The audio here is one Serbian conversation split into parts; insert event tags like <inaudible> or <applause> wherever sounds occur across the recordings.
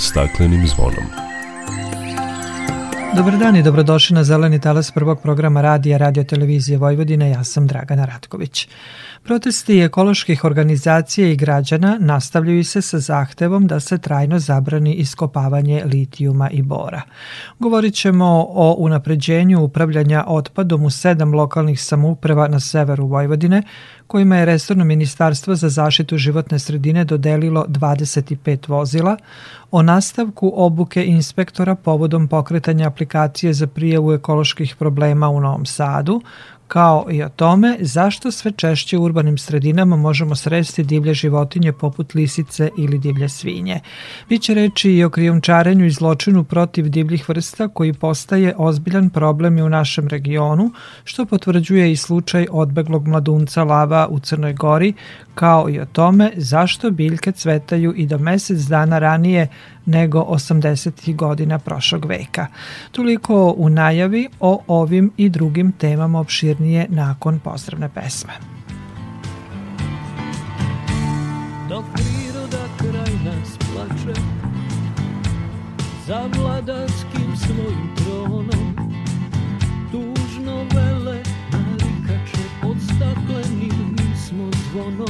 staklenim zvonom. Dobar dan i dobrodošli na Zeleni talas prvog programa radija Radio Televizije Vojvodine. Ja sam Dragana Ratković. Protesti ekoloških organizacija i građana nastavljaju se sa zahtevom da se trajno zabrani iskopavanje litijuma i bora. Govorit ćemo o unapređenju upravljanja otpadom u sedam lokalnih samouprava na severu Vojvodine, kojima je Resorno ministarstvo za zaštitu životne sredine dodelilo 25 vozila, o nastavku obuke inspektora povodom pokretanja aplikacije za prijavu ekoloških problema u Novom Sadu, kao i o tome zašto sve češće u urbanim sredinama možemo sresti divlje životinje poput lisice ili divlje svinje. Biće reči i o krijumčarenju i zločinu protiv divljih vrsta koji postaje ozbiljan problem i u našem regionu, što potvrđuje i slučaj odbeglog mladunca lava u Crnoj Gori, kao i o tome zašto biljke cvetaju i do mesec dana ranije nego 80. godina prošlog veka. Toliko u najavi o ovim i drugim temama opširnije nakon pozdravne pesme. Dok priroda kraj nas plače Za vladarskim svojim tronom Tužno vele narikače Pod staklenim smo zvonom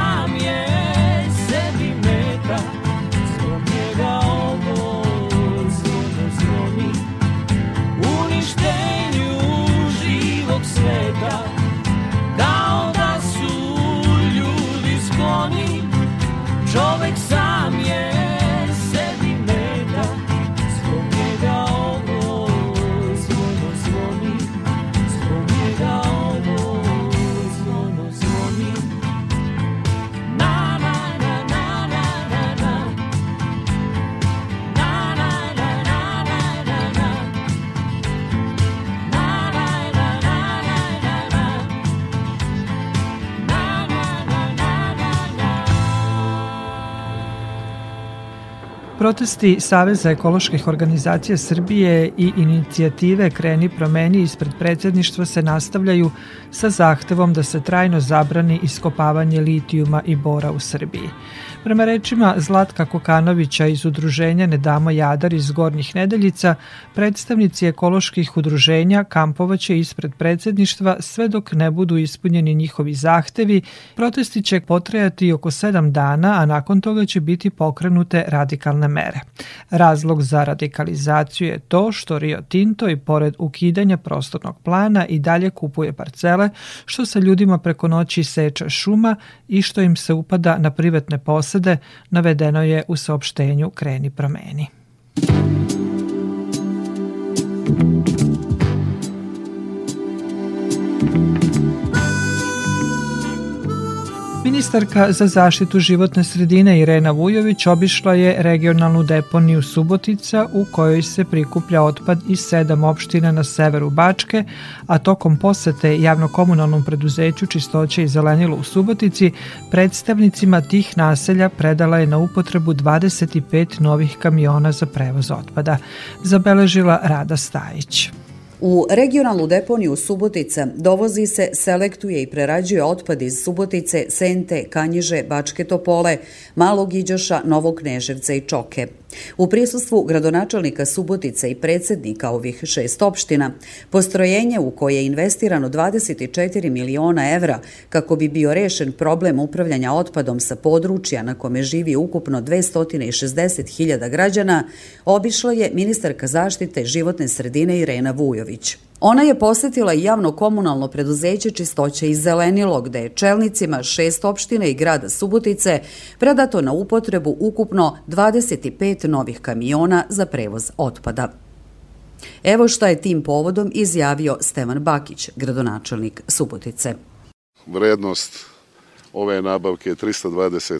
Protesti Saveza ekoloških organizacija Srbije i inicijative Kreni promeni ispred predsjedništva se nastavljaju sa zahtevom da se trajno zabrani iskopavanje litijuma i bora u Srbiji. Prema rečima Zlatka Kokanovića iz udruženja Ne damo Jadar iz Gornjih Nedeljica, predstavnici ekoloških udruženja kampovaće ispred predsjedništva sve dok ne budu ispunjeni njihovi zahtevi. Protesti će potrajati oko sedam dana, a nakon toga će biti pokrenute radikalne mere. Razlog za radikalizaciju je to što Rio Tinto i pored ukidanja prostornog plana i dalje kupuje parcele, što sa ljudima preko noći seče šuma i što im se upada na privatne posede, navedeno je u saopštenju Kreni promeni. Ministarka za zaštitu životne sredine Irena Vujović obišla je regionalnu deponiju Subotica u kojoj se prikuplja otpad iz sedam opština na severu Bačke, a tokom posete javnokomunalnom preduzeću Čistoće i zelenilo u Subotici predstavnicima tih naselja predala je na upotrebu 25 novih kamiona za prevoz otpada, zabeležila Rada Stajić. U regionalnu deponiju Subotica dovozi se, selektuje i prerađuje otpad iz Subotice, Sente, Kanjiže, Bačke Topole, Malog Iđoša, Novog Kneževca i Čoke. U prisustvu gradonačelnika Subotice i predsednika ovih šest opština, postrojenje u koje je investirano 24 miliona evra kako bi bio rešen problem upravljanja otpadom sa područja na kome živi ukupno 260.000 građana, obišla je ministarka zaštite životne sredine Irena Vujović. Ona je posetila i javno komunalno preduzeće Čistoće i Zelenilo, gde je čelnicima šest opština i grada Subotice predato na upotrebu ukupno 25 novih kamiona za prevoz otpada. Evo šta je tim povodom izjavio Stevan Bakić, gradonačelnik Subotice. Vrednost ove nabavke je 320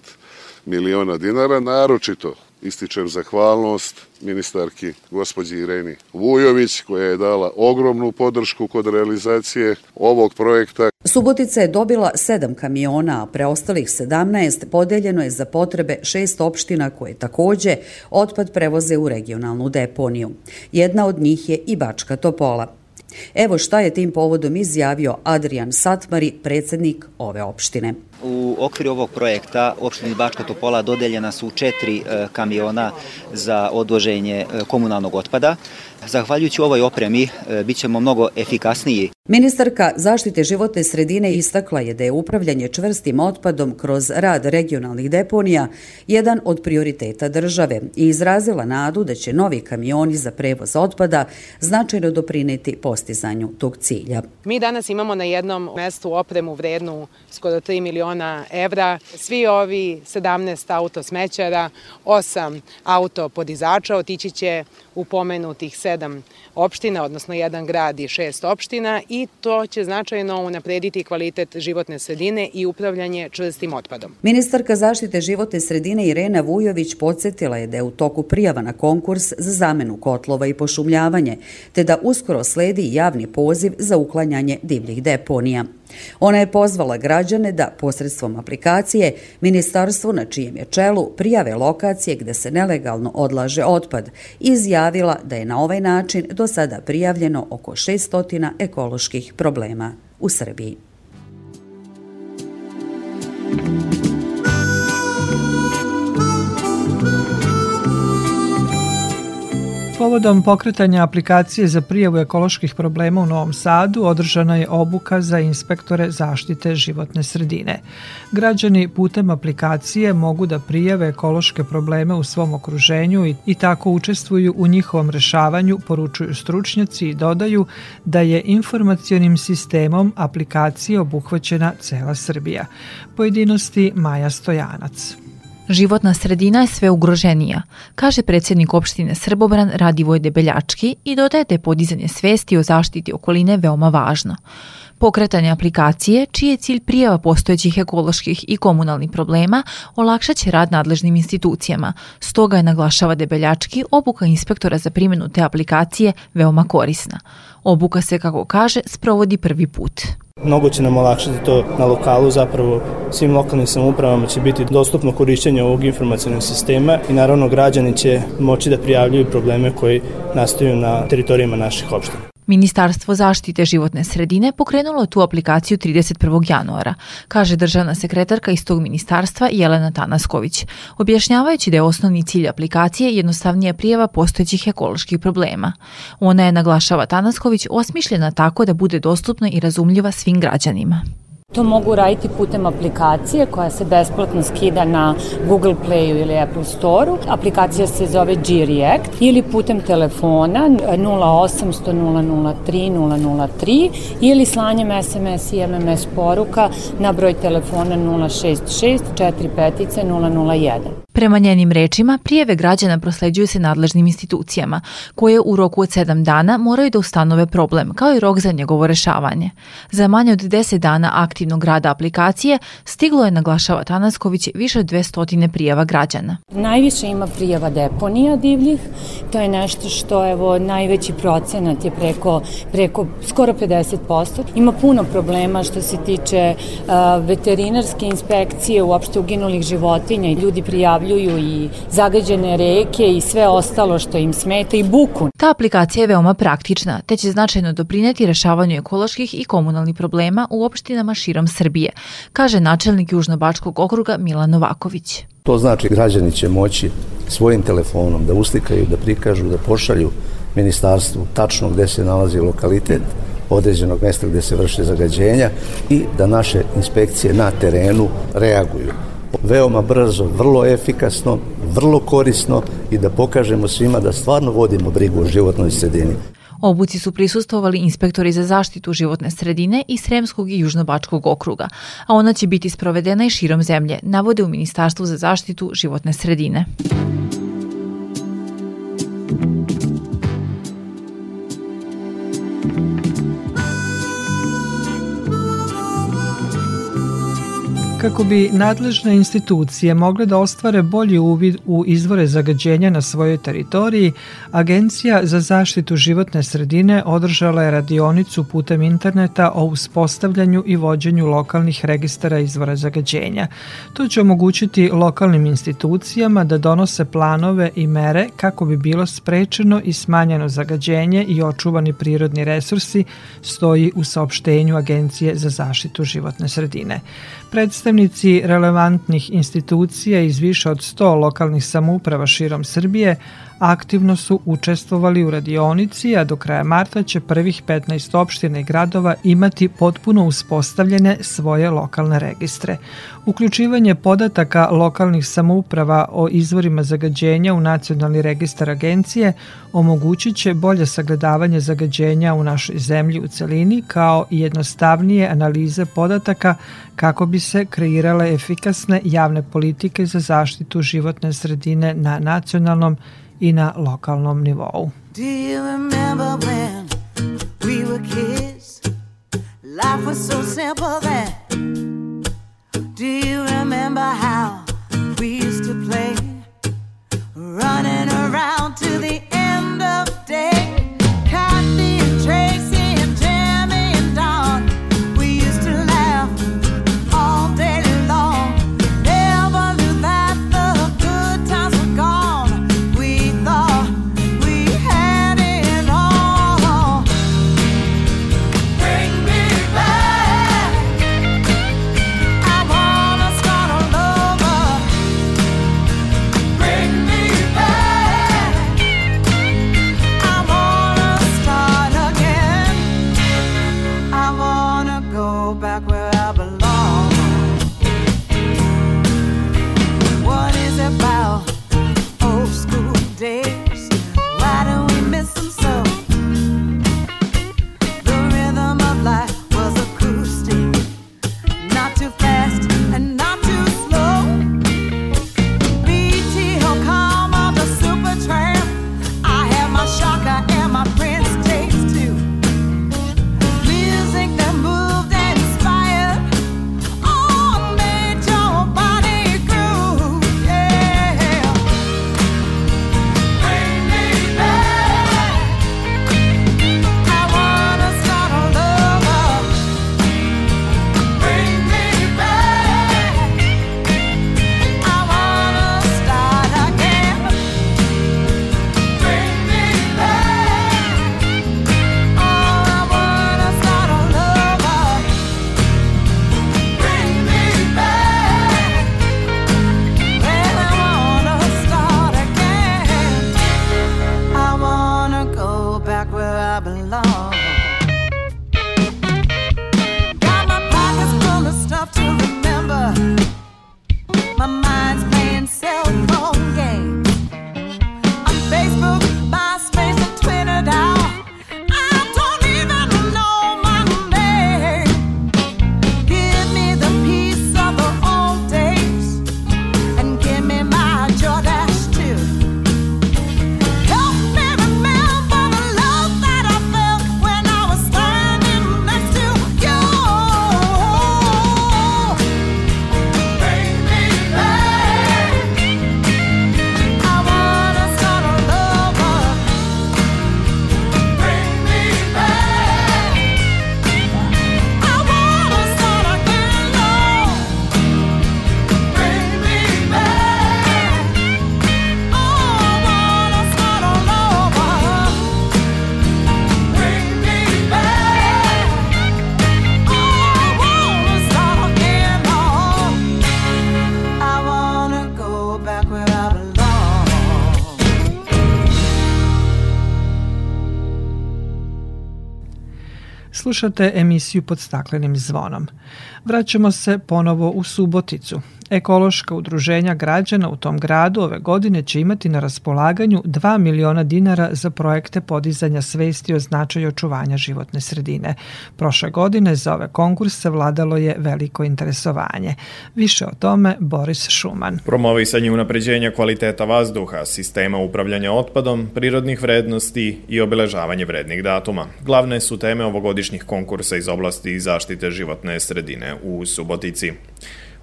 miliona dinara, naročito ističem zahvalnost ministarki gospođi Ireni Vujović koja je dala ogromnu podršku kod realizacije ovog projekta. Subotica je dobila sedam kamiona, a preostalih 17 podeljeno je za potrebe šest opština koje takođe otpad prevoze u regionalnu deponiju. Jedna od njih je i Bačka Topola. Evo šta je tim povodom izjavio Adrian Satmari, predsednik ove opštine. U okviru ovog projekta opštini Bačka Topola dodeljena su četiri e, kamiona za odvoženje e, komunalnog otpada. Zahvaljujući ovoj opremi e, bit ćemo mnogo efikasniji. Ministarka zaštite životne sredine istakla je da je upravljanje čvrstim otpadom kroz rad regionalnih deponija jedan od prioriteta države i izrazila nadu da će novi kamioni za prevoz otpada značajno doprineti postizanju tog cilja. Mi danas imamo na jednom mestu opremu vrednu skoro 3 miliona evra. Svi ovi 17 auto smećara, 8 auto podizača otići će u pomenutih sedam opština, odnosno jedan grad i šest opština i to će značajno unaprediti kvalitet životne sredine i upravljanje čvrstim otpadom. Ministarka zaštite životne sredine Irena Vujović podsjetila je da je u toku prijava na konkurs za zamenu kotlova i pošumljavanje, te da uskoro sledi javni poziv za uklanjanje divljih deponija. Ona je pozvala građane da posredstvom aplikacije ministarstvo na čijem je čelu prijave lokacije gde se nelegalno odlaže otpad i izjavila da je na ovaj način do sada prijavljeno oko 600 ekoloških problema u Srbiji. Povodom pokretanja aplikacije za prijavu ekoloških problema u Novom Sadu održana je obuka za inspektore zaštite životne sredine. Građani putem aplikacije mogu da prijave ekološke probleme u svom okruženju i, i tako učestvuju u njihovom rešavanju, poručuju stručnjaci i dodaju da je informacionim sistemom aplikacije obuhvaćena cela Srbija. Pojedinosti Maja Stojanac. Životna sredina je sve ugroženija, kaže predsjednik opštine Srbobran Radivoj Debeljački i dodaje da je podizanje svesti o zaštiti okoline veoma važno. Pokretanje aplikacije, čiji je cilj prijava postojećih ekoloških i komunalnih problema, olakšaće rad nadležnim institucijama. Stoga je, naglašava Debeljački, obuka inspektora za primjenu te aplikacije veoma korisna. Obuka se, kako kaže, sprovodi prvi put. Mnogo će nam olakšati to na lokalu, zapravo svim lokalnim samoupravama će biti dostupno korišćenje ovog informacijnog sistema i naravno građani će moći da prijavljuju probleme koji nastaju na teritorijama naših opština. Ministarstvo zaštite životne sredine pokrenulo tu aplikaciju 31. januara, kaže državna sekretarka iz tog ministarstva Jelena Tanasković, objašnjavajući da je osnovni cilj aplikacije jednostavnija prijava postojećih ekoloških problema. Ona je, naglašava Tanasković, osmišljena tako da bude dostupna i razumljiva svim građanima. To mogu raditi putem aplikacije koja se besplatno skida na Google Playu ili Apple Storeu. Aplikacija se zove G-React ili putem telefona 0800 003 003 ili slanjem SMS i MMS poruka na broj telefona 066 45 001. Prema njenim rečima, prijeve građana prosleđuju se nadležnim institucijama, koje u roku od 7 dana moraju da ustanove problem, kao i rok za njegovo rešavanje. Za manje od 10 dana aktiv aktivnog rada aplikacije stiglo je, naglašava Tanasković, više od 200 prijava građana. Najviše ima prijava deponija divljih, to je nešto što evo najveći procenat je preko, preko skoro 50%. Ima puno problema što se tiče uh, veterinarske inspekcije, uopšte uginulih životinja i ljudi prijavljuju i zagađene reke i sve ostalo što im smeta i buku. Ta aplikacija je veoma praktična, te će značajno doprineti rešavanju ekoloških i komunalnih problema u opštinama širom Srbije, kaže načelnik Južnobačkog okruga Milan Novaković. To znači građani će moći svojim telefonom da uslikaju, da prikažu, da pošalju ministarstvu tačno gde se nalazi lokalitet određenog mesta gde se vrše zagađenja i da naše inspekcije na terenu reaguju. Veoma brzo, vrlo efikasno, vrlo korisno i da pokažemo svima da stvarno vodimo brigu o životnoj sredini. Obuci su prisustovali inspektori za zaštitu životne sredine i Sremskog i Južnobačkog okruga, a ona će biti sprovedena i širom zemlje, navode u Ministarstvu za zaštitu životne sredine. Kako bi nadležne institucije mogle da ostvare bolji uvid u izvore zagađenja na svojoj teritoriji, Agencija za zaštitu životne sredine održala je radionicu putem interneta o uspostavljanju i vođenju lokalnih registara izvora zagađenja. To će omogućiti lokalnim institucijama da donose planove i mere kako bi bilo sprečeno i smanjeno zagađenje i očuvani prirodni resursi, stoji u saopštenju Agencije za zaštitu životne sredine. Predstavnici relevantnih institucija iz više od 100 lokalnih samouprava širom Srbije aktivno su učestvovali u radionici, a do kraja marta će prvih 15 opština i gradova imati potpuno uspostavljene svoje lokalne registre. Uključivanje podataka lokalnih samouprava o izvorima zagađenja u nacionalni registar agencije omogućit će bolje sagledavanje zagađenja u našoj zemlji u celini kao i jednostavnije analize podataka kako bi se kreirale efikasne javne politike za zaštitu životne sredine na nacionalnom i na lokalnom nivou. Do you remember when we were kids? Life was so simple then. Do you remember how Slušate emisiju pod staklenim zvonom. Vraćamo se ponovo u Suboticu. Ekološka udruženja građana u tom gradu ove godine će imati na raspolaganju 2 miliona dinara za projekte podizanja svesti o značaju očuvanja životne sredine. Prošle godine za ove konkurse vladalo je veliko interesovanje. Više o tome Boris Šuman. Promovisanje unapređenja kvaliteta vazduha, sistema upravljanja otpadom, prirodnih vrednosti i obeležavanje vrednih datuma. Glavne su teme ovogodišnjih konkursa iz oblasti zaštite životne sredine u Subotici.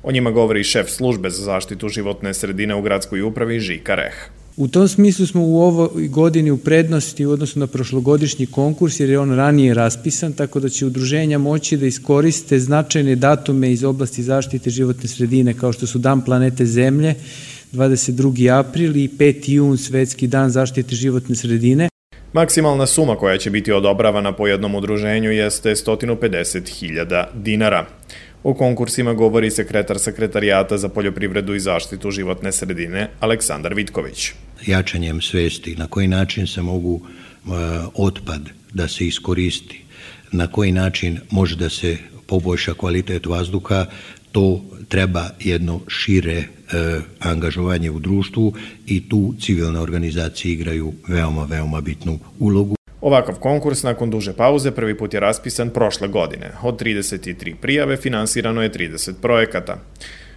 O njima govori šef službe za zaštitu životne sredine u gradskoj upravi Žika Reh. U tom smislu smo u ovoj godini u prednosti u odnosu na prošlogodišnji konkurs jer je on ranije raspisan, tako da će udruženja moći da iskoriste značajne datume iz oblasti zaštite životne sredine kao što su Dan planete Zemlje, 22. april i 5. jun, Svetski dan zaštite životne sredine. Maksimalna suma koja će biti odobravana po jednom udruženju jeste 150.000 dinara. O konkursima govori sekretar sekretarijata za poljoprivredu i zaštitu životne sredine Aleksandar Vitković. Jačanjem svesti na koji način se mogu e, otpad da se iskoristi, na koji način može da se poboljša kvalitet vazduha, to treba jedno šire e, angažovanje u društvu i tu civilne organizacije igraju veoma, veoma bitnu ulogu. Ovakav konkurs nakon duže pauze prvi put je raspisan prošle godine. Od 33 prijave finansirano je 30 projekata.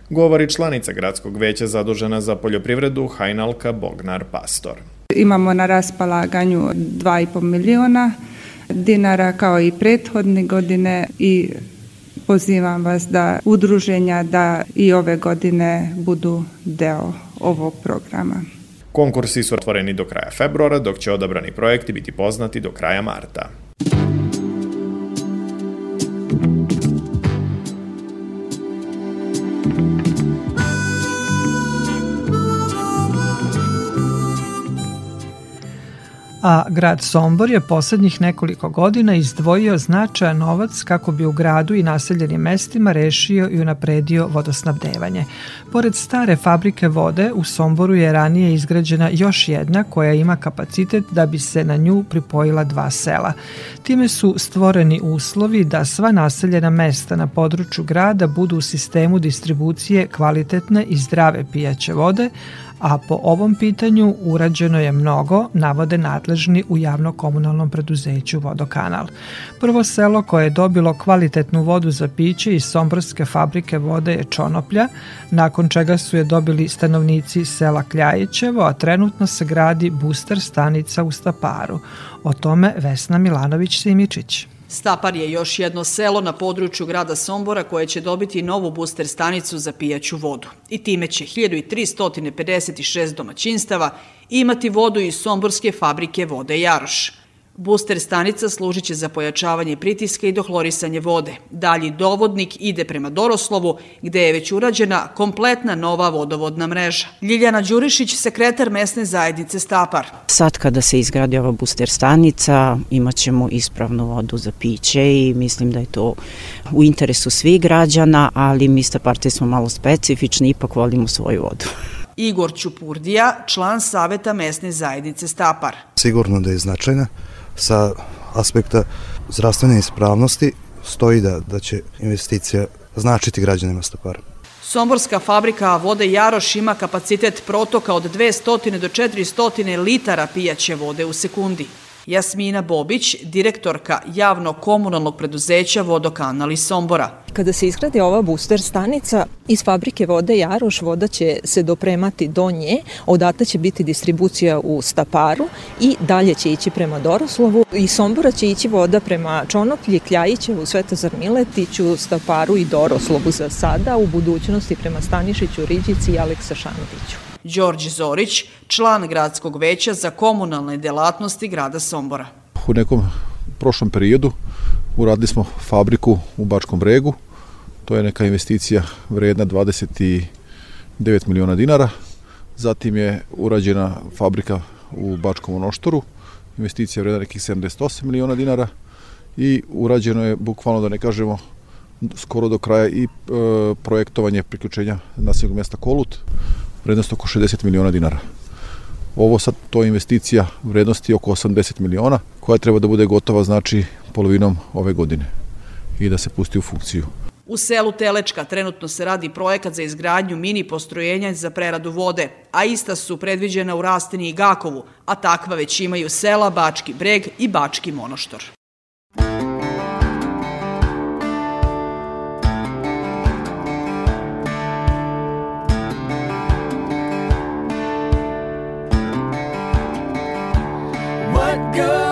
Govori članica gradskog veća zadužena za poljoprivredu Hajnalka Bognar Pastor. Imamo na raspolaganju 2,5 miliona dinara kao i prethodne godine i pozivam vas da udruženja da i ove godine budu deo ovog programa. Konkursi su otvoreni do kraja februara, dok će odabrani projekti biti poznati do kraja marta. A grad Sombor je poslednjih nekoliko godina izdvojio značajan novac kako bi u gradu i naseljenim mestima rešio i unapredio vodosnabdevanje. Pored stare fabrike vode, u Somboru je ranije izgrađena još jedna koja ima kapacitet da bi se na nju pripojila dva sela. Time su stvoreni uslovi da sva naseljena mesta na području grada budu u sistemu distribucije kvalitetne i zdrave pijaće vode, a po ovom pitanju urađeno je mnogo, navode nadležni u javno-komunalnom preduzeću Vodokanal. Prvo selo koje je dobilo kvalitetnu vodu za piće iz Somborske fabrike vode je Čonoplja, nakon čega su je dobili stanovnici sela Kljajićevo, a trenutno se gradi booster stanica u Staparu. O tome Vesna Milanović-Simičić. Stapar je još jedno selo na području grada Sombora koje će dobiti novu booster stanicu za pijaću vodu. I time će 1356 domaćinstava imati vodu iz Somborske fabrike vode Jaroš. Booster stanica služit će za pojačavanje pritiska i dohlorisanje vode. Dalji dovodnik ide prema Doroslovu, gde je već urađena kompletna nova vodovodna mreža. Ljiljana Đurišić, sekretar mesne zajednice Stapar. Sad kada se izgradi ova booster stanica, imat ćemo ispravnu vodu za piće i mislim da je to u interesu svih građana, ali mi Staparti smo malo specifični, ipak volimo svoju vodu. Igor Ćupurdija, član Saveta mesne zajednice Stapar. Sigurno da je značajna sa aspekta zdravstvene ispravnosti stoji da, da će investicija značiti građanima Stopara. Somborska fabrika vode Jaroš ima kapacitet protoka od 200 do 400 litara pijaće vode u sekundi. Jasmina Bobić, direktorka javno-komunalnog preduzeća Vodokanal iz Sombora. Kada se izgradi ova booster stanica, iz fabrike vode Jaroš voda će se dopremati do nje, odata će biti distribucija u Staparu i dalje će ići prema Doroslovu. I Sombora će ići voda prema Čonoplji, Kljajićevu, Svetozar Miletiću, Staparu i Doroslovu za sada, u budućnosti prema Stanišiću, Riđici i Aleksa Šantiću. Đorđe Zorić, član gradskog veća za komunalne delatnosti grada Sombora. U nekom prošlom periodu uradili smo fabriku u Bačkom bregu. To je neka investicija vredna 29 miliona dinara. Zatim je urađena fabrika u Bačkom onoštoru. Investicija vredna nekih 78 miliona dinara i urađeno je, bukvalno da ne kažemo, skoro do kraja i e, projektovanje priključenja naseljenog mesta Kolut vrednost oko 60 miliona dinara. Ovo sad to je investicija vrednosti oko 80 miliona koja treba da bude gotova znači polovinom ove godine i da se pusti u funkciju. U selu Telečka trenutno se radi projekat za izgradnju mini postrojenja za preradu vode, a ista su predviđena u Rastini i Gakovu, a takva već imaju sela Bački breg i Bački monoštor. go.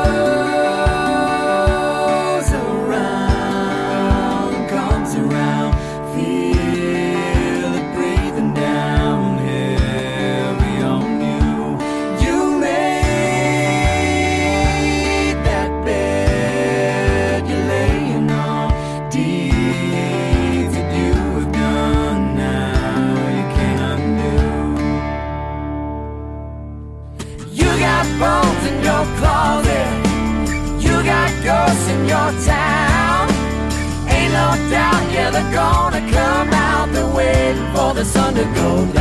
go.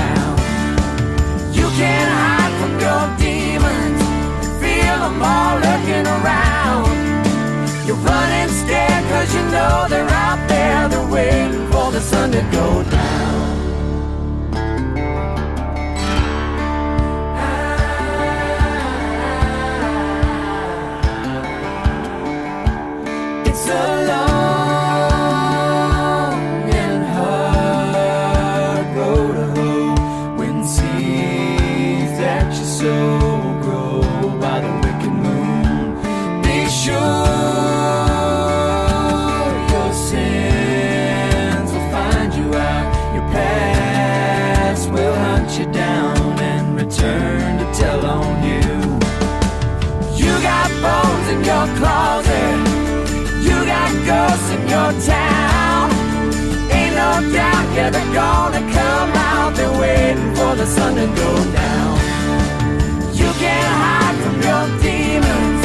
before the sun to go down. You can't hide from your demons.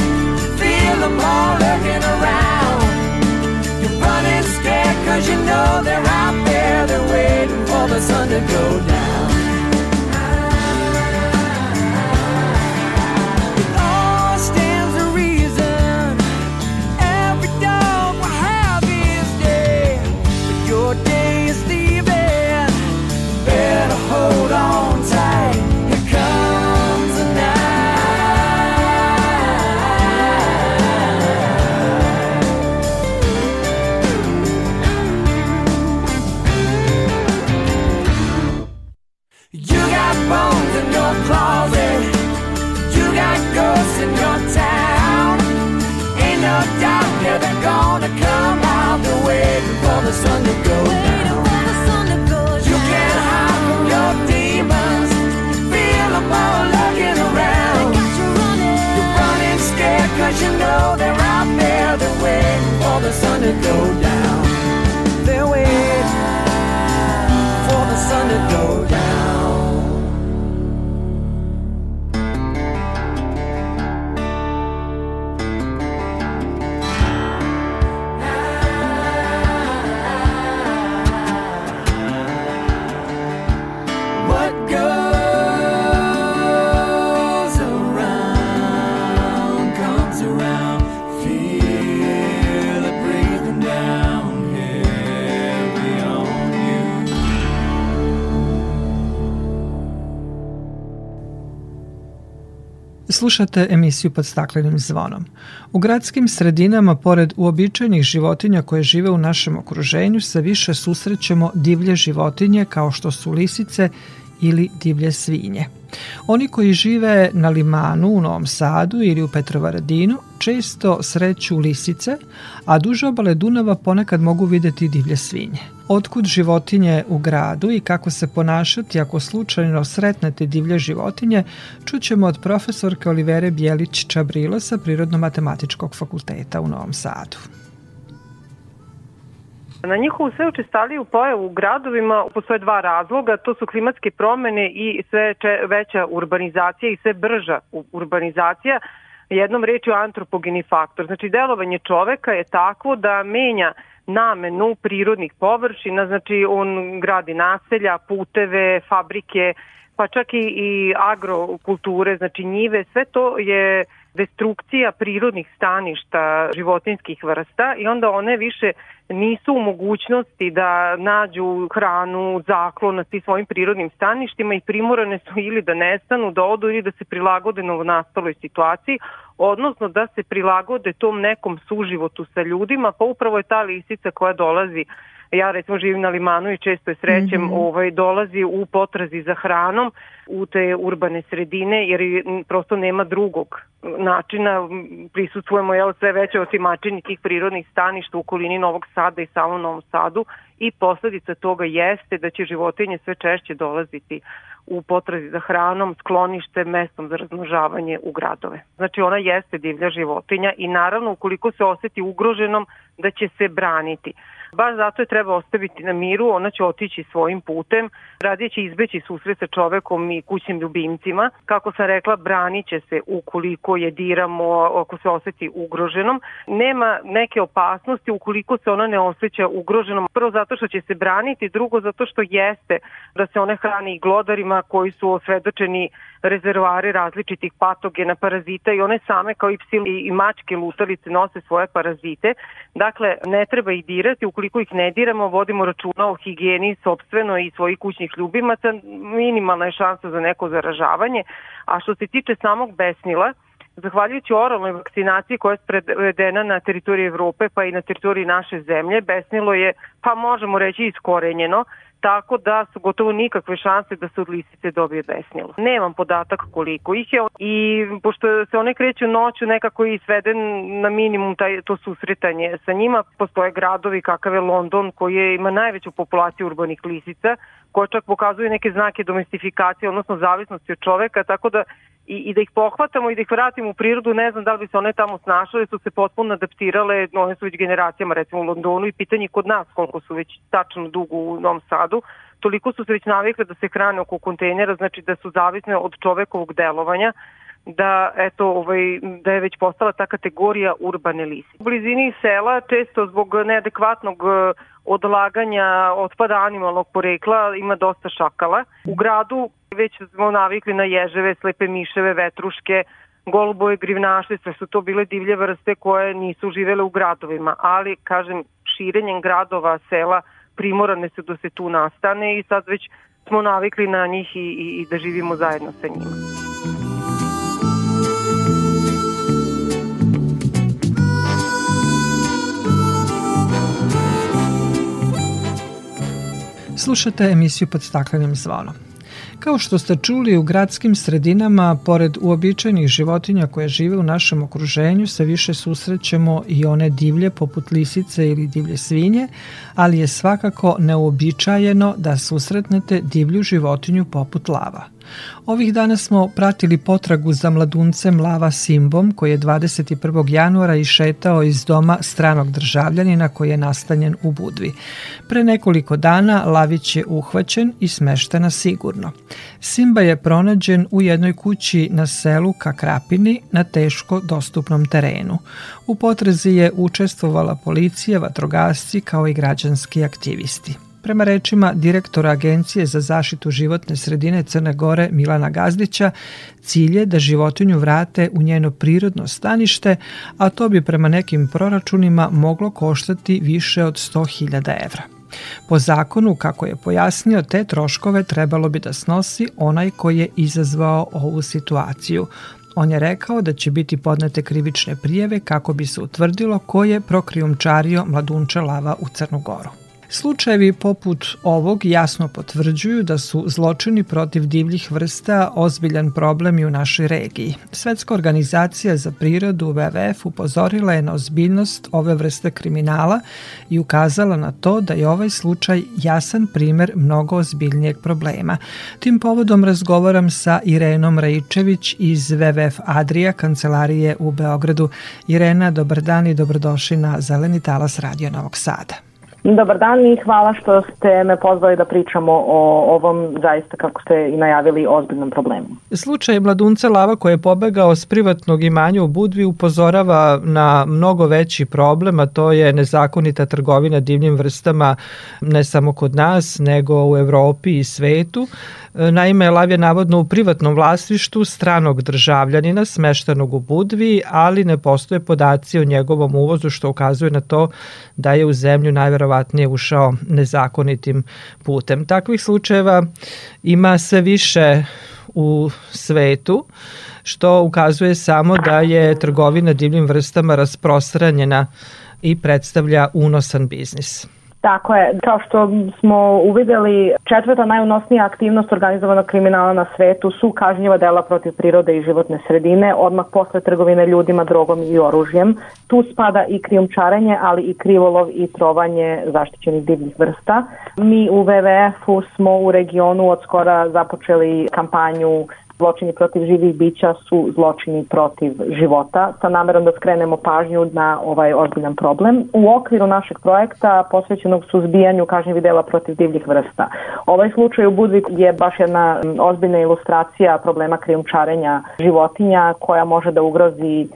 Feel them all lurking around. You're running scared cause you know they're out there. They're waiting for the sun to go down. Slušate emisiju pod staklenim zvonom. U gradskim sredinama, pored uobičajenih životinja koje žive u našem okruženju, se više susrećemo divlje životinje kao što su lisice ili divlje svinje. Oni koji žive na Limanu u Novom Sadu ili u Petrovaradinu često sreću lisice, a duže obale Dunava ponekad mogu videti divlje svinje. Otkud životinje u gradu i kako se ponašati ako slučajno sretnete divlje životinje, čućemo od profesorke Olivere Bjelić Čabrilo sa Prirodno-matematičkog fakulteta u Novom Sadu. Na njihovu sve učestaliju pojavu u gradovima postoje dva razloga, to su klimatske promene i sve veća urbanizacija i sve brža urbanizacija, jednom rečju antropogeni faktor. Znači delovanje čoveka je takvo da menja namenu prirodnih površina, znači on gradi naselja, puteve, fabrike, pa čak i, i agrokulture, znači njive, sve to je destrukcija prirodnih staništa životinskih vrsta i onda one više nisu u mogućnosti da nađu hranu, zaklon na svojim prirodnim staništima i primorane su ili da nestanu, da odu ili da se prilagode novonastaloj situaciji, odnosno da se prilagode tom nekom suživotu sa ljudima, pa upravo je ta lisica koja dolazi ja recimo živim na limanu i često je srećem mm -hmm. ovaj, dolazi u potrazi za hranom u te urbane sredine jer prosto nema drugog načina prisutujemo jel, sve veće otimačenje tih prirodnih staništa u okolini Novog Sada i samom Novom Sadu i posledica toga jeste da će životinje sve češće dolaziti u potrazi za hranom, sklonište, mestom za razmnožavanje u gradove. Znači ona jeste divlja životinja i naravno ukoliko se oseti ugroženom da će se braniti. Baš zato je treba ostaviti na miru, ona će otići svojim putem, radije će izbeći susret sa čovekom i kućnim ljubimcima. Kako sam rekla, branit će se ukoliko je diramo, ako se oseti ugroženom. Nema neke opasnosti ukoliko se ona ne osjeća ugroženom. Prvo zato što će se braniti, drugo zato što jeste da se one hrani i glodarima koji su osvedočeni rezervoari različitih patogena, parazita i one same kao i psi i mačke lutalice nose svoje parazite. Dakle, ne treba ih dirati, ukoliko ih ne diramo, vodimo računa o higijeni sobstveno i svojih kućnih ljubimaca, minimalna je šansa za neko zaražavanje. A što se tiče samog besnila, Zahvaljujući oralnoj vakcinaciji koja je sprevedena na teritoriji Evrope pa i na teritoriji naše zemlje, besnilo je, pa možemo reći, iskorenjeno tako da su gotovo nikakve šanse da se od lisice dobije besnilo. Nemam podatak koliko ih je i pošto se one kreću noću nekako i sveden na minimum taj, to susretanje sa njima, postoje gradovi kakav je London koji je, ima najveću populaciju urbanih lisica koje čak pokazuje neke znake domestifikacije, odnosno zavisnosti od čoveka, tako da i, i da ih pohvatamo i da ih vratimo u prirodu, ne znam da li bi se one tamo snašale, su se potpuno adaptirale, one su već generacijama recimo u Londonu i pitanje kod nas koliko su već tačno dugo u Novom Sadu, toliko su se već navikle da se hrane oko kontejnera, znači da su zavisne od čovekovog delovanja, da eto ovaj da je već postala ta kategorija urbane lisi. U blizini sela često zbog neadekvatnog e, odlaganja otpada animalnog porekla ima dosta šakala. U gradu već smo navikli na ježeve, slepe miševe, vetruške, golubove, grivnaše, sve su to bile divlje vrste koje nisu živele u gradovima, ali kažem širenjem gradova, sela primorane su da se tu nastane i sad već smo navikli na njih i, i, i da živimo zajedno sa njima. Slušate emisiju pod staklenim zvonom. Kao što ste čuli, u gradskim sredinama, pored uobičajenih životinja koje žive u našem okruženju, se više susrećemo i one divlje poput lisice ili divlje svinje, ali je svakako neuobičajeno da susretnete divlju životinju poput lava. Ovih dana smo pratili potragu za mladuncem Lava Simbom koji je 21. januara išetao iz doma stranog državljanina koji je nastanjen u Budvi. Pre nekoliko dana Lavić je uhvaćen i smeštena sigurno. Simba je pronađen u jednoj kući na selu Kakrapini na teško dostupnom terenu. U potrazi je učestvovala policija, vatrogasci kao i građanski aktivisti. Prema rečima direktora Agencije za zaštitu životne sredine Crne Gore Milana Gazdića, cilj je da životinju vrate u njeno prirodno stanište, a to bi prema nekim proračunima moglo koštati više od 100.000 evra. Po zakonu, kako je pojasnio, te troškove trebalo bi da snosi onaj koji je izazvao ovu situaciju. On je rekao da će biti podnete krivične prijeve kako bi se utvrdilo ko je prokrijumčario mladunče lava u Crnu Goru. Slučajevi poput ovog jasno potvrđuju da su zločini protiv divljih vrsta ozbiljan problem i u našoj regiji. Svetska organizacija za prirodu WWF upozorila je na ozbiljnost ove vrste kriminala i ukazala na to da je ovaj slučaj jasan primer mnogo ozbiljnijeg problema. Tim povodom razgovaram sa Irenom Rajičević iz WWF Adria kancelarije u Beogradu. Irena, dobar dan i dobrodošli na Zeleni talas Radio Novog Sada. Dobar dan i hvala što ste me pozvali da pričamo o ovom zaista, kako ste i najavili, ozbiljnom problemu. Slučaj mladunca Lava koji je pobegao s privatnog imanja u Budvi upozorava na mnogo veći problem, a to je nezakonita trgovina divljim vrstama ne samo kod nas, nego u Evropi i svetu. Naime, lav je navodno u privatnom vlasništu stranog državljanina smeštanog u Budvi, ali ne postoje podaci o njegovom uvozu što ukazuje na to da je u zemlju najverovatnije ušao nezakonitim putem. Takvih slučajeva ima sve više u svetu, što ukazuje samo da je trgovina divljim vrstama rasprostranjena i predstavlja unosan biznis. Tako je, kao što smo uvideli, četvrta najunosnija aktivnost organizovanog kriminala na svetu su kažnjiva dela protiv prirode i životne sredine, odmah posle trgovine ljudima, drogom i oružjem. Tu spada i krijumčarenje, ali i krivolov i trovanje zaštićenih divljih vrsta. Mi u WWF-u smo u regionu od skora započeli kampanju zločini protiv živih bića su zločini protiv života sa namerom da skrenemo pažnju na ovaj ozbiljan problem. U okviru našeg projekta posvećenog suzbijanju kažnjivih dela protiv divljih vrsta. Ovaj slučaj u Budvi je baš jedna ozbiljna ilustracija problema krijumčarenja životinja koja može da ugrozi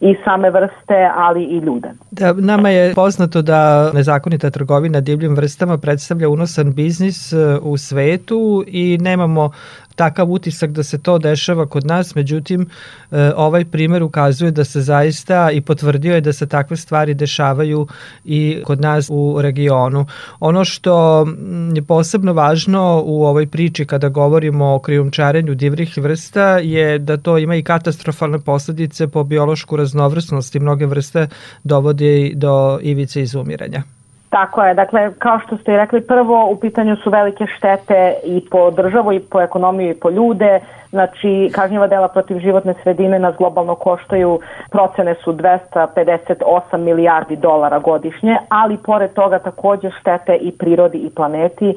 i same vrste, ali i ljude. Da, nama je poznato da nezakonita trgovina divljim vrstama predstavlja unosan biznis e, u svetu i nemamo takav utisak da se to dešava kod nas, međutim e, ovaj primer ukazuje da se zaista i potvrdio je da se takve stvari dešavaju i kod nas u regionu. Ono što je posebno važno u ovoj priči kada govorimo o krijumčarenju divrih vrsta je da to ima i katastrofalne posledice po biološku raznovrsnost i mnoge vrste dovode do ivice izumiranja. Tako je, dakle, kao što ste i rekli, prvo u pitanju su velike štete i po državu i po ekonomiju i po ljude, znači kažnjiva dela protiv životne sredine nas globalno koštaju, procene su 258 milijardi dolara godišnje, ali pored toga takođe štete i prirodi i planeti. E,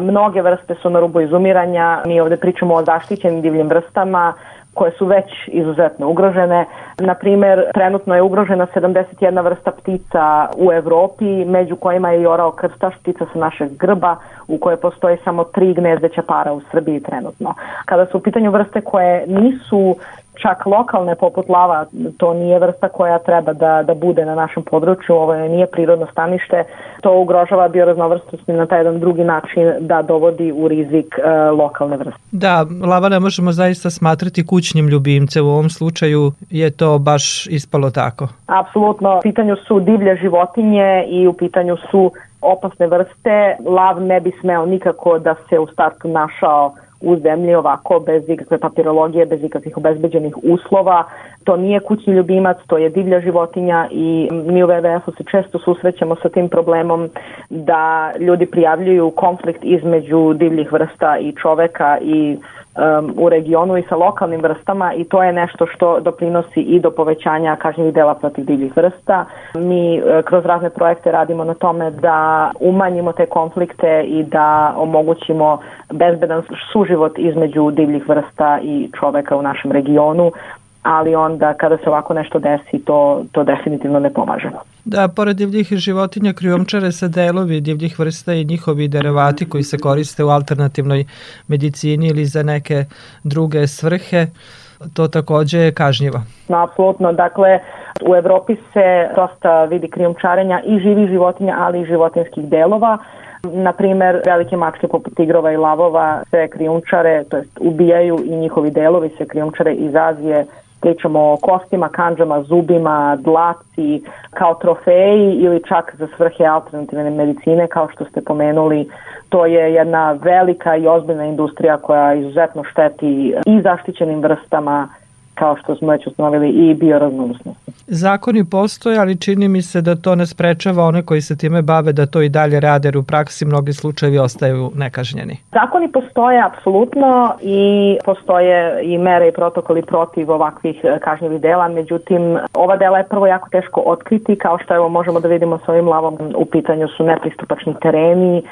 mnoge vrste su na rubu izumiranja, mi ovde pričamo o zaštićenim divljim vrstama, koje su već izuzetno ugrožene. Na primer, trenutno je ugrožena 71 vrsta ptica u Evropi, među kojima je i orao krstaš, ptica sa našeg grba, u kojoj postoji samo tri gnezdeća para u Srbiji trenutno. Kada su u pitanju vrste koje nisu čak lokalne poput lava, to nije vrsta koja treba da, da bude na našem području, ovo je, nije prirodno stanište, to ugrožava bioraznovrstnost na taj jedan drugi način da dovodi u rizik e, lokalne vrste. Da, lava ne možemo zaista smatrati kućnim ljubimcem, u ovom slučaju je to baš ispalo tako. Apsolutno, u pitanju su divlje životinje i u pitanju su opasne vrste, lav ne bi smeo nikako da se u startu našao u zemlji ovako bez ikakve papirologije, bez ikakvih obezbeđenih uslova. To nije kućni ljubimac, to je divlja životinja i mi u WWF-u se često susrećemo sa tim problemom da ljudi prijavljuju konflikt između divljih vrsta i čoveka i um, u regionu i sa lokalnim vrstama i to je nešto što doprinosi i do povećanja kažnjivih dela protiv divljih vrsta. Mi uh, kroz razne projekte radimo na tome da umanjimo te konflikte i da omogućimo bezbedan suživot između divljih vrsta i čoveka u našem regionu ali onda kada se ovako nešto desi to, to definitivno ne pomaže. Da, pored divljih životinja krijomčare se delovi divljih vrsta i njihovi derivati koji se koriste u alternativnoj medicini ili za neke druge svrhe, to takođe je kažnjivo. No, apsolutno, dakle u Evropi se dosta vidi krijumčarenja i živih životinja, ali i životinskih delova. Na primer, velike mačke poput tigrova i lavova se krijumčare, to jest ubijaju i njihovi delovi se krijumčare iz Azije pričamo o kostima, kanđama, zubima, dlaci, kao trofeji ili čak za svrhe alternativne medicine, kao što ste pomenuli, to je jedna velika i ozbiljna industrija koja izuzetno šteti i zaštićenim vrstama, kao što smo već ustanovili i bioraznovrsnosti. Zakoni postoje, ali čini mi se da to ne sprečava one koji se time bave da to i dalje rade, jer u praksi mnogi slučajevi ostaju nekažnjeni. Zakoni postoje apsolutno i postoje i mere i protokoli protiv ovakvih e, kažnjivih dela, međutim ova dela je prvo jako teško otkriti, kao što evo možemo da vidimo sa ovim lavom, u pitanju su nepristupačni tereni,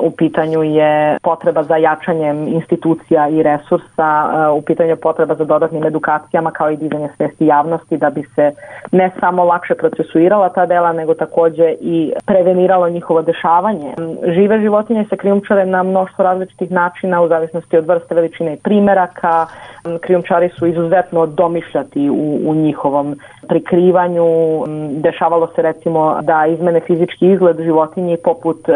u pitanju je potreba za jačanjem institucija i resursa, e, u pitanju je potreba za dodatnim edukacijama akcijama kao i dizanje svesti javnosti da bi se ne samo lakše procesuirala ta dela, nego takođe i preveniralo njihovo dešavanje. Žive životinje se krijumčare na mnoštvo različitih načina u zavisnosti od vrste, veličine i primeraka. Krijumčari su izuzetno domišljati u, u njihovom prikrivanju. Dešavalo se recimo da izmene fizički izgled životinje poput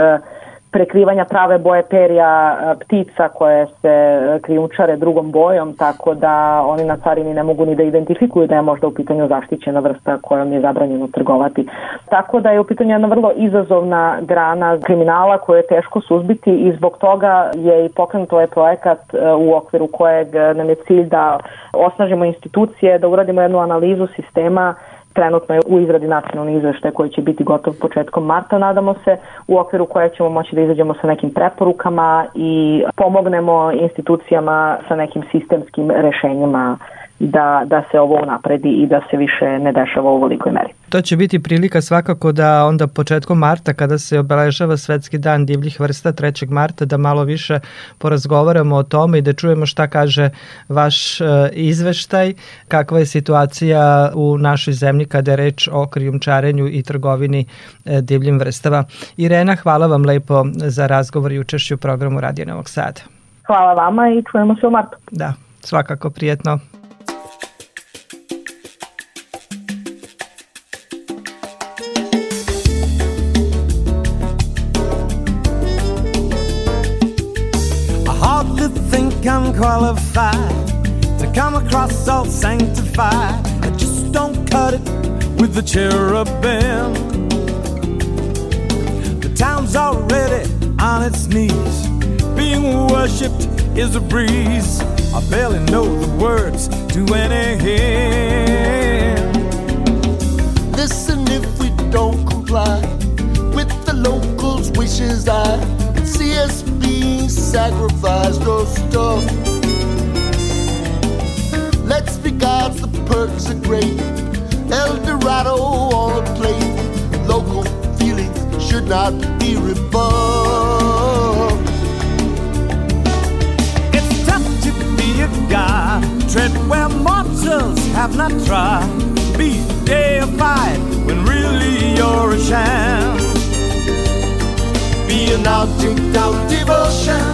prekrivanja prave boje perja e, ptica koje se e, krijumčare drugom bojom, tako da oni na carini ne mogu ni da identifikuju da je možda u pitanju zaštićena vrsta kojom je zabranjeno trgovati. Tako da je u pitanju jedna vrlo izazovna grana kriminala koju je teško suzbiti i zbog toga je i pokrenut ovaj projekat e, u okviru kojeg nam je cilj da osnažimo institucije, da uradimo jednu analizu sistema trenutno je u izradi nacionalni izveštaj koji će biti gotov početkom marta, nadamo se, u okviru koje ćemo moći da izađemo sa nekim preporukama i pomognemo institucijama sa nekim sistemskim rešenjima da, da se ovo napredi i da se više ne dešava u velikoj meri. To će biti prilika svakako da onda početkom marta kada se obeležava Svetski dan divljih vrsta 3. marta da malo više porazgovaramo o tome i da čujemo šta kaže vaš e, izveštaj, kakva je situacija u našoj zemlji kada je reč o krijumčarenju i trgovini e, divljim vrstava. Irena, hvala vam lepo za razgovor i učešću u programu Radio Novog Sada. Hvala vama i čujemo se u martu. Da, svakako prijetno. Qualified to come across all sanctified. I just don't cut it with the cherubim. The town's already on its knees. Being worshipped is a breeze. I barely know the words to any hymn. Listen, if we don't comply with the locals' wishes, I see us being sacrificed or stuffed. Let's be gods, the perks are great. El Dorado on a plate. Local feelings should not be rebuffed. It's tough to be a god, tread where mortals have not trod. Be deified when really you're a sham be an object of devotion,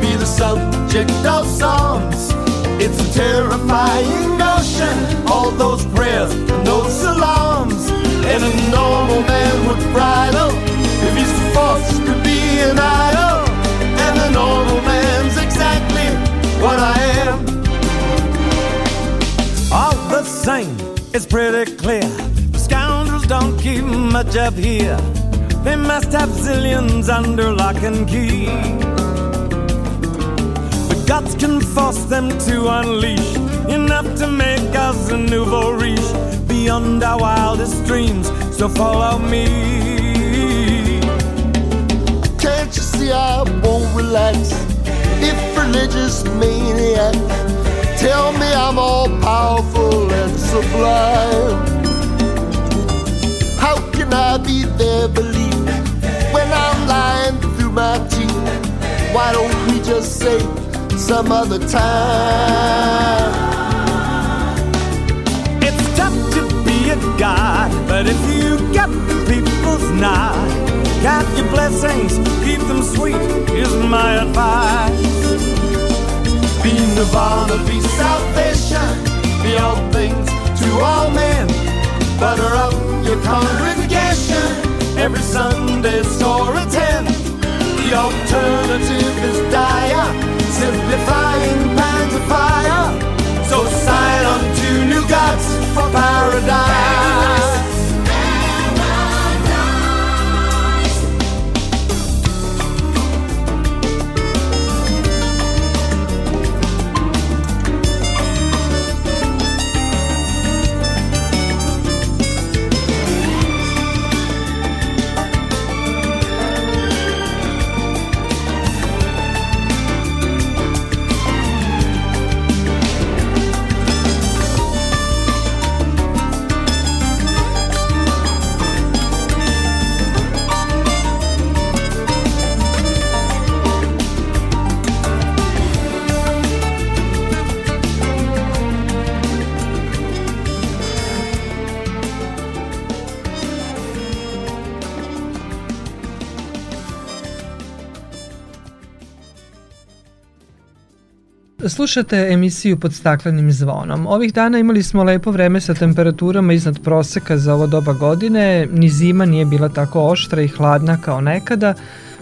be the subject of songs. It's a terrifying notion, all those prayers those salams. And a normal man would bridle if he's forced to be an idol. And the normal man's exactly what I am. All the same, it's pretty clear. The scoundrels don't keep much up here. They must have zillions under lock and key. Gods can force them to unleash enough to make us a nouveau riche beyond our wildest dreams. So follow me. Can't you see I won't relax? If religious maniac tell me I'm all powerful and sublime. How can I be their believer? when I'm lying through my teeth. Why don't we just say some other time? It's tough to be a god, but if you get the people's nod, count your blessings, keep them sweet, is my advice. Be nirvana, be salvation, be all things to all men. Butter up your congregation every Sunday store attend. The alternative is dire, simplifying pans of fire. So sign on to new gods for paradise. Slušate emisiju pod staklenim zvonom. Ovih dana imali smo lepo vreme sa temperaturama iznad proseka za ovo doba godine. Ni zima nije bila tako oštra i hladna kao nekada.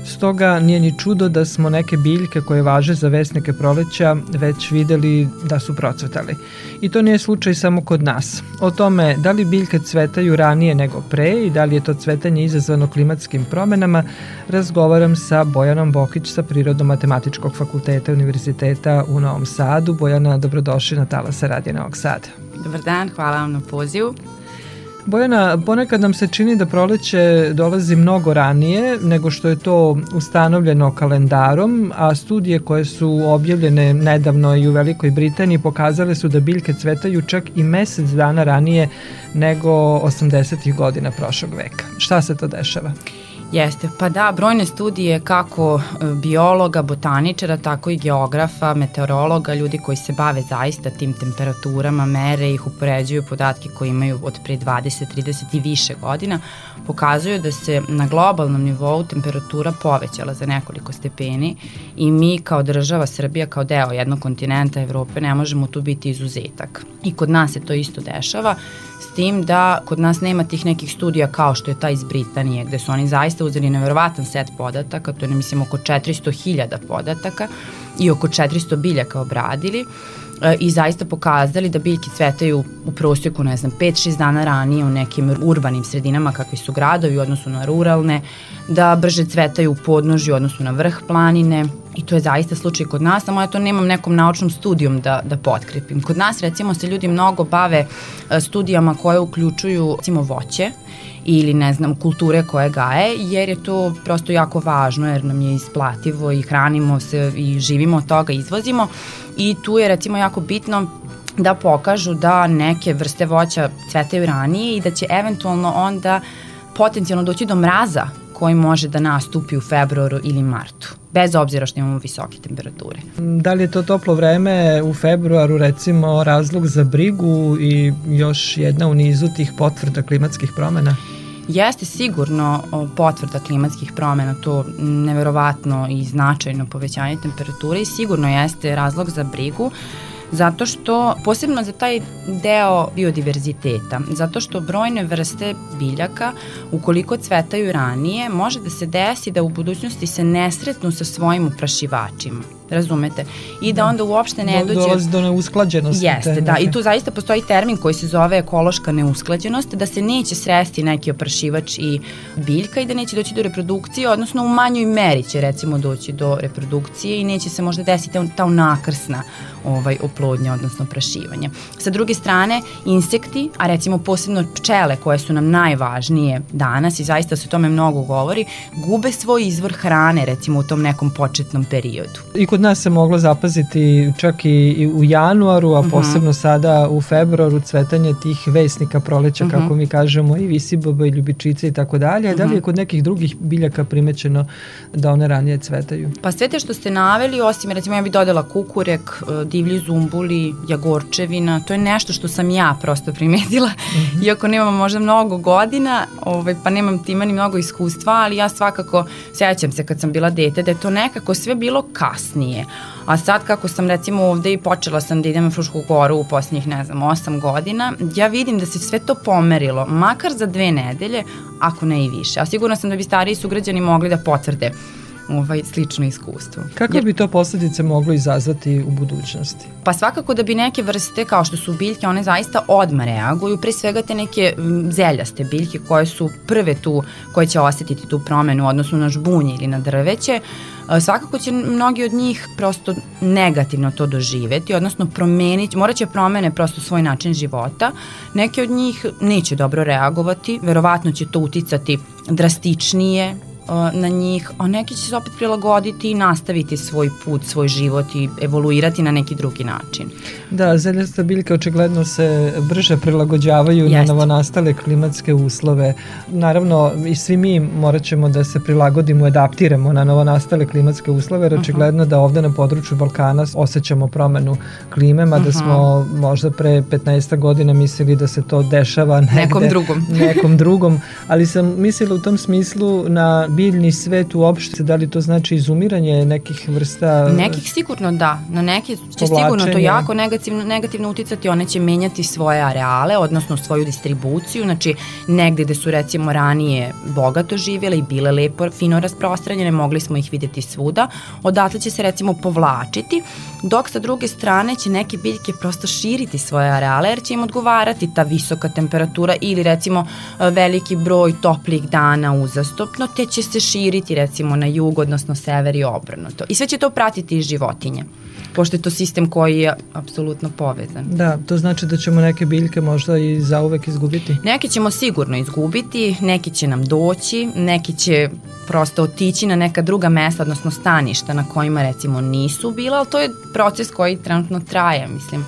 Stoga nije ni čudo da smo neke biljke koje važe za vesnike proleća već videli da su procvetali. I to nije slučaj samo kod nas. O tome da li biljke cvetaju ranije nego pre i da li je to cvetanje izazvano klimatskim promenama, razgovaram sa Bojanom Bokić sa Prirodno-matematičkog fakulteta Univerziteta u Novom Sadu. Bojana, dobrodošli na Talasa Radija Novog Sada. Dobar dan, hvala vam na pozivu. Bojana, ponekad nam se čini da proleće dolazi mnogo ranije nego što je to ustanovljeno kalendarom, a studije koje su objavljene nedavno i u Velikoj Britaniji pokazale su da biljke cvetaju čak i mesec dana ranije nego 80. godina prošlog veka. Šta se to dešava? Jeste, pa da, brojne studije kako e, biologa, botaničara, tako i geografa, meteorologa, ljudi koji se bave zaista tim temperaturama, mere ih, upoređuju podatke koji imaju od pre 20, 30 i više godina, pokazuju da se na globalnom nivou temperatura povećala za nekoliko stepeni i mi kao država Srbija, kao deo jednog kontinenta Evrope, ne možemo tu biti izuzetak. I kod nas se to isto dešava, s tim da kod nas nema tih nekih studija kao što je ta iz Britanije, gde su oni zaista uzeli neverovatan set podataka, to je, mislim, oko 400.000 podataka i oko 400 biljaka obradili e, i zaista pokazali da biljke cvetaju u prosjeku, ne znam, 5-6 dana ranije u nekim urbanim sredinama kakvi su gradovi u odnosu na ruralne, da brže cvetaju u podnožju u odnosu na vrh planine i to je zaista slučaj kod nas, samo ja to nemam nekom naučnom studijom da, da potkrepim. Kod nas recimo se ljudi mnogo bave e, studijama koje uključuju recimo voće, ili ne znam kulture koje gaje jer je to prosto jako važno jer nam je isplativo i hranimo se i živimo od toga, izvozimo. I tu je recimo jako bitno da pokažu da neke vrste voća cvetaju ranije i da će eventualno onda potencijalno doći do mraza koji može da nastupi u februaru ili martu, bez obzira što imamo visoke temperature. Da li je to toplo vreme u februaru recimo razlog za brigu i još jedna u nizu tih potvrda klimatskih promena? Jeste sigurno potvrda klimatskih promena, to neverovatno i značajno povećanje temperature i sigurno jeste razlog za brigu zato što, posebno za taj deo biodiverziteta, zato što brojne vrste biljaka, ukoliko cvetaju ranije, može da se desi da u budućnosti se nesretnu sa svojim uprašivačima razumete? I da, da onda uopšte ne dođe... Dolazi do neusklađenosti. Jeste, da. I tu zaista postoji termin koji se zove ekološka neusklađenost, da se neće sresti neki oprašivač i biljka i da neće doći do reprodukcije, odnosno u manjoj meri će recimo doći do reprodukcije i neće se možda desiti ta unakrsna ovaj, oplodnja, odnosno oprašivanje. Sa druge strane, insekti, a recimo posebno pčele koje su nam najvažnije danas i zaista se o tome mnogo govori, gube svoj izvor hrane recimo u tom nekom početnom periodu. I kod nas se moglo zapaziti čak i, i u januaru, a mhm. posebno uh -huh. sada u februaru cvetanje tih vesnika proleća, uh -huh. kako mi kažemo, i visiboba i ljubičice i tako dalje. Da li je mhm. kod nekih drugih biljaka primećeno da one ranije cvetaju? Pa sve te što ste naveli, osim recimo ja bih dodala kukurek, e, divlji zumbuli, jagorčevina, to je nešto što sam ja prosto primetila, uh -huh. iako nemam možda mnogo godina, ovaj, pa nemam tima ni mnogo iskustva, ali ja svakako sećam se kad sam bila dete da je to nekako sve bilo kasnije nije. A sad kako sam recimo ovde i počela sam da idem u Frušku goru u posljednjih, ne znam, 8 godina, ja vidim da se sve to pomerilo, makar za dve nedelje, ako ne i više. A sigurno sam da bi stariji sugrađani mogli da potvrde ovaj, slično iskustvo. Kako Jer, bi to posledice moglo izazvati u budućnosti? Pa svakako da bi neke vrste kao što su biljke, one zaista odmah reaguju, pre svega te neke zeljaste biljke koje su prve tu, koje će osetiti tu promenu u odnosu na žbunje ili na drveće, svakako će mnogi od njih prosto negativno to doživeti, odnosno promeniti, morat će promene prosto svoj način života. Neki od njih neće dobro reagovati, verovatno će to uticati drastičnije na njih, a neki će se opet prilagoditi i nastaviti svoj put, svoj život i evoluirati na neki drugi način. Da, zeljaste biljke očigledno se brže prilagođavaju Jeste. na novonastale klimatske uslove. Naravno, i svi mi morat ćemo da se prilagodimo, adaptiramo na novonastale klimatske uslove, jer mhm. očigledno uh -huh. da ovde na području Balkana osjećamo promenu klime, mada uh -huh. smo možda pre 15 godina mislili da se to dešava negde, nekom drugom. nekom drugom, ali sam mislila u tom smislu na biljni svet uopšte, da li to znači izumiranje nekih vrsta? Nekih sigurno da, na neke će sigurno to jako negativno, negativno uticati, one će menjati svoje areale, odnosno svoju distribuciju, znači negde gde su recimo ranije bogato živjele i bile lepo, fino rasprostranjene, mogli smo ih videti svuda, odatle će se recimo povlačiti, dok sa druge strane će neke biljke prosto širiti svoje areale, jer će im odgovarati ta visoka temperatura ili recimo veliki broj toplih dana uzastopno, te će se širiti recimo na jug, odnosno sever i obrnuto. I sve će to pratiti i životinje pošto je to sistem koji je apsolutno povezan. Da, to znači da ćemo neke biljke možda i zauvek izgubiti? Neke ćemo sigurno izgubiti, neki će nam doći, neki će prosto otići na neka druga mesta, odnosno staništa na kojima recimo nisu bila, ali to je proces koji trenutno traje, mislim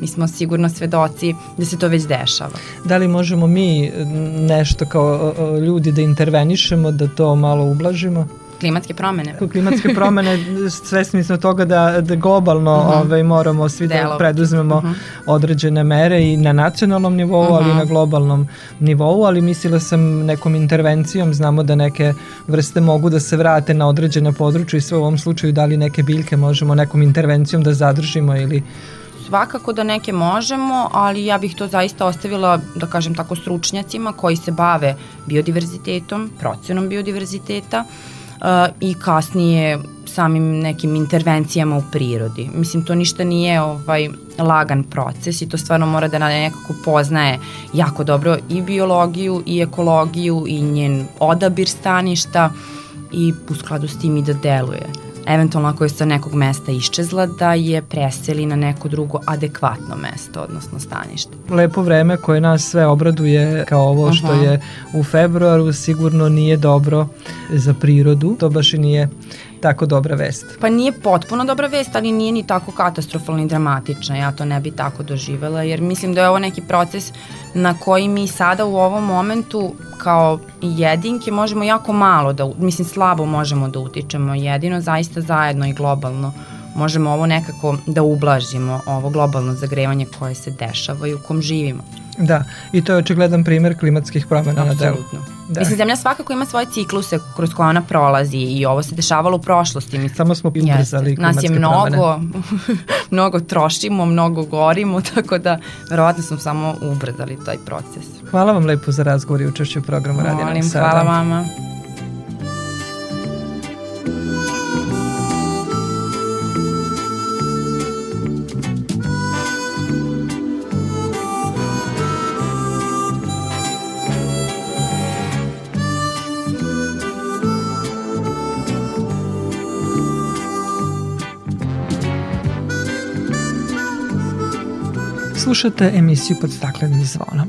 mi smo sigurno svedoci da se to već dešava. Da li možemo mi nešto kao ljudi da intervenišemo, da to malo ublažimo? klimatske promene. Klimatske promene, <laughs> svesni smo toga da, da globalno uh mhm. -huh. ovaj, moramo svi da preduzmemo uh mhm. -huh. određene mere i na nacionalnom nivou, uh -huh. ali i mhm. na globalnom nivou, ali mislila sam nekom intervencijom, znamo da neke vrste mogu da se vrate na određene područje i sve u ovom slučaju da li neke biljke možemo nekom intervencijom da zadržimo ili svakako da neke možemo, ali ja bih to zaista ostavila, da kažem tako, stručnjacima koji se bave biodiverzitetom, procenom biodiverziteta, i kasnije samim nekim intervencijama u prirodi. Mislim, to ništa nije ovaj lagan proces i to stvarno mora da nekako poznaje jako dobro i biologiju i ekologiju i njen odabir staništa i u skladu s tim i da deluje eventualno ako je sa nekog mesta iščezla, da je preseli na neko drugo adekvatno mesto, odnosno stanište. Lepo vreme koje nas sve obraduje kao ovo što Aha. je u februaru sigurno nije dobro za prirodu, to baš i nije tako dobra vest? Pa nije potpuno dobra vest, ali nije ni tako katastrofalna i dramatična. Ja to ne bi tako doživela, jer mislim da je ovo neki proces na koji mi sada u ovom momentu kao jedinke možemo jako malo da, mislim slabo možemo da utičemo, jedino zaista zajedno i globalno možemo ovo nekako da ublažimo, ovo globalno zagrevanje koje se dešava i u kom živimo. Da, i to je očigledan primer klimatskih promena na delu. Da. Mislim, zemlja svakako ima svoje cikluse kroz koje ona prolazi i ovo se dešavalo u prošlosti. Mislim, Samo smo ubrzali klimatske Nas je mnogo, <laughs> mnogo trošimo, mnogo gorimo, <laughs> tako da verovatno smo samo ubrzali taj proces. Hvala vam lepo za razgovor i učešću u programu Radio Molim, Hvala vama. Slušate emisiju pod staklenim zvonom.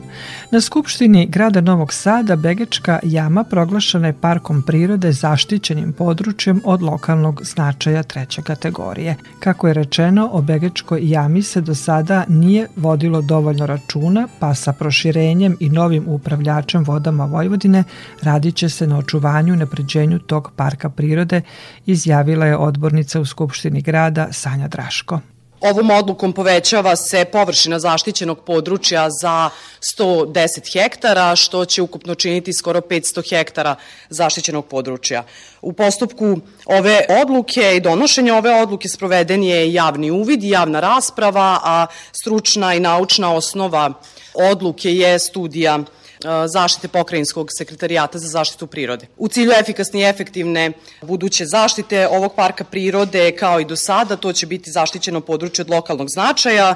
Na Skupštini grada Novog Sada Begečka jama proglašena je parkom prirode zaštićenim područjem od lokalnog značaja treće kategorije. Kako je rečeno, o Begečkoj jami se do sada nije vodilo dovoljno računa, pa sa proširenjem i novim upravljačem vodama Vojvodine radit će se na očuvanju i napređenju tog parka prirode, izjavila je odbornica u Skupštini grada Sanja Draško. Ovom odlukom povećava se površina zaštićenog područja za 110 hektara, što će ukupno činiti skoro 500 hektara zaštićenog područja. U postupku ove odluke i donošenja ove odluke sproveden je javni uvid i javna rasprava, a stručna i naučna osnova odluke je studija zaštite pokrajinskog sekretarijata za zaštitu prirode. U cilju efikasne i efektivne buduće zaštite ovog parka prirode, kao i do sada, to će biti zaštićeno područje od lokalnog značaja,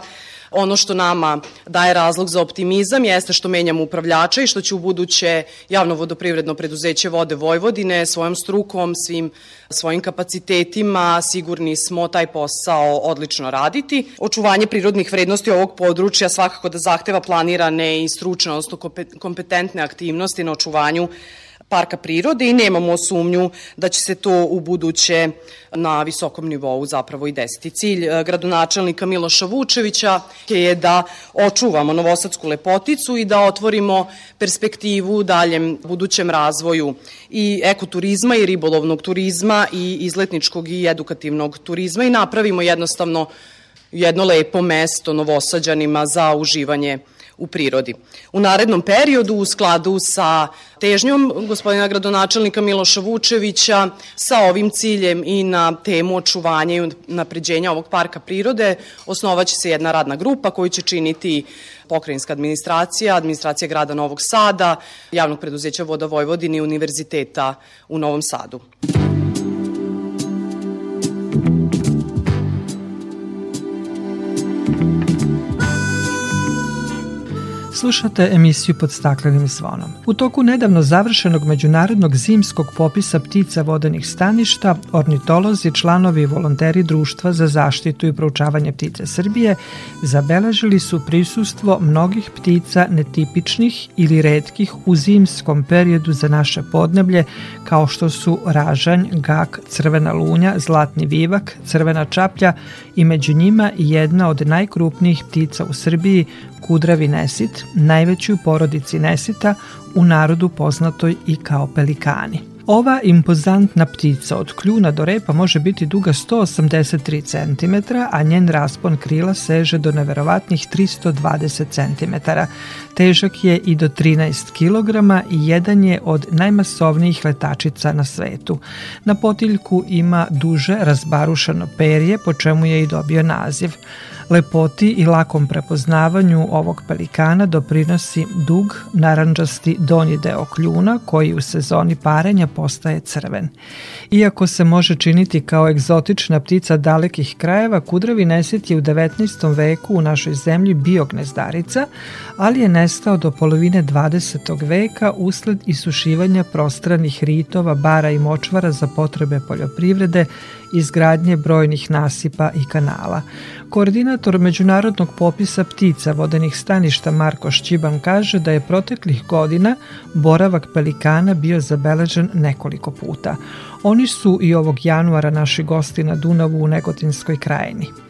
Ono što nama daje razlog za optimizam jeste što menjamo upravljača i što će u buduće javno vodoprivredno preduzeće Vode Vojvodine svojom strukom, svim svojim kapacitetima, sigurni smo taj posao odlično raditi. Očuvanje prirodnih vrednosti ovog područja svakako da zahteva planirane i stručne, odnosno kompetentne aktivnosti na očuvanju parka prirode i nemamo sumnju da će se to u buduće na visokom nivou zapravo i desiti. Cilj e, gradonačelnika Miloša Vučevića je da očuvamo novosadsku lepoticu i da otvorimo perspektivu daljem budućem razvoju i ekoturizma i ribolovnog turizma i izletničkog i edukativnog turizma i napravimo jednostavno jedno lepo mesto novosađanima za uživanje u prirodi. U narednom periodu, u skladu sa težnjom gospodina gradonačelnika Miloša Vučevića, sa ovim ciljem i na temu očuvanja i napređenja ovog parka prirode, osnovaće se jedna radna grupa koju će činiti pokrajinska administracija, administracija grada Novog Sada, javnog preduzeća Voda Vojvodine i Univerziteta u Novom Sadu. Slušate emisiju pod staklenim zvonom. U toku nedavno završenog međunarodnog zimskog popisa ptica vodenih staništa, ornitolozi, članovi i volonteri Društva za zaštitu i proučavanje ptica Srbije zabeležili su prisustvo mnogih ptica netipičnih ili redkih u zimskom periodu za naše podneblje, kao što su ražanj, gak, crvena lunja, zlatni vivak, crvena čaplja i među njima jedna od najkrupnijih ptica u Srbiji, kudravi nesit, najveći u porodici nesita, u narodu poznatoj i kao pelikani. Ova impozantna ptica od kljuna do repa može biti duga 183 cm, a njen raspon krila seže do neverovatnih 320 cm. Težak je i do 13 kg i jedan je od najmasovnijih letačica na svetu. Na potiljku ima duže razbarušano perje, po čemu je i dobio naziv. Lepoti i lakom prepoznavanju ovog pelikana doprinosi dug, naranđasti donji deo kljuna koji u sezoni parenja postaje crven. Iako se može činiti kao egzotična ptica dalekih krajeva, kudravi nesit je u 19. veku u našoj zemlji bio gnezdarica, ali je nestao do polovine 20. veka usled isušivanja prostranih ritova, bara i močvara za potrebe poljoprivrede, izgradnje brojnih nasipa i kanala. Koordinator međunarodnog popisa ptica vodenih staništa Marko Šćiban kaže da je proteklih godina boravak pelikana bio zabeležen nekoliko puta. Oni su i ovog januara naši gosti na Dunavu u Negotinskoj krajini.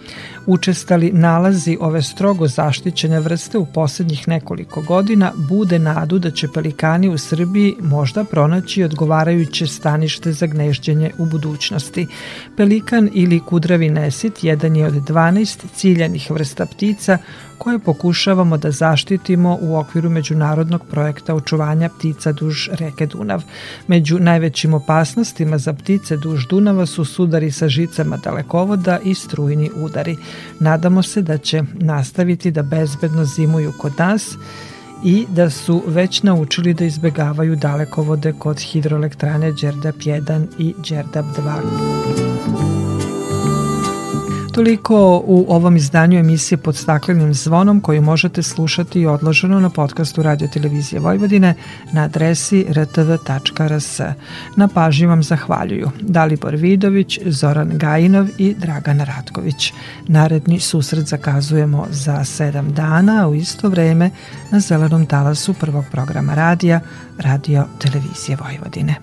Učestali nalazi ove strogo zaštićene vrste u poslednjih nekoliko godina bude nadu da će pelikani u Srbiji možda pronaći odgovarajuće stanište za gnežđenje u budućnosti. Pelikan ili kudravi nesit jedan je od 12 ciljanih vrsta ptica koje pokušavamo da zaštitimo u okviru međunarodnog projekta očuvanja ptica duž reke Dunav. Među najvećim opasnostima za ptice duž Dunava su sudari sa žicama dalekovoda i strujni udari. Nadamo se da će nastaviti da bezbedno zimuju kod nas i da su već naučili da izbegavaju dalekovode kod hidroelektrane Đerdap 1 i Đerdap 2. Toliko u ovom izdanju emisije pod staklenim zvonom koju možete slušati i odloženo na podcastu Radio Televizije Vojvodine na adresi rtv.rs. Na pažnji vam zahvaljuju Dalibor Vidović, Zoran Gajinov i Dragan Ratković. Naredni susret zakazujemo za 7 dana u isto vreme na zelenom talasu prvog programa radija Radio Televizije Vojvodine.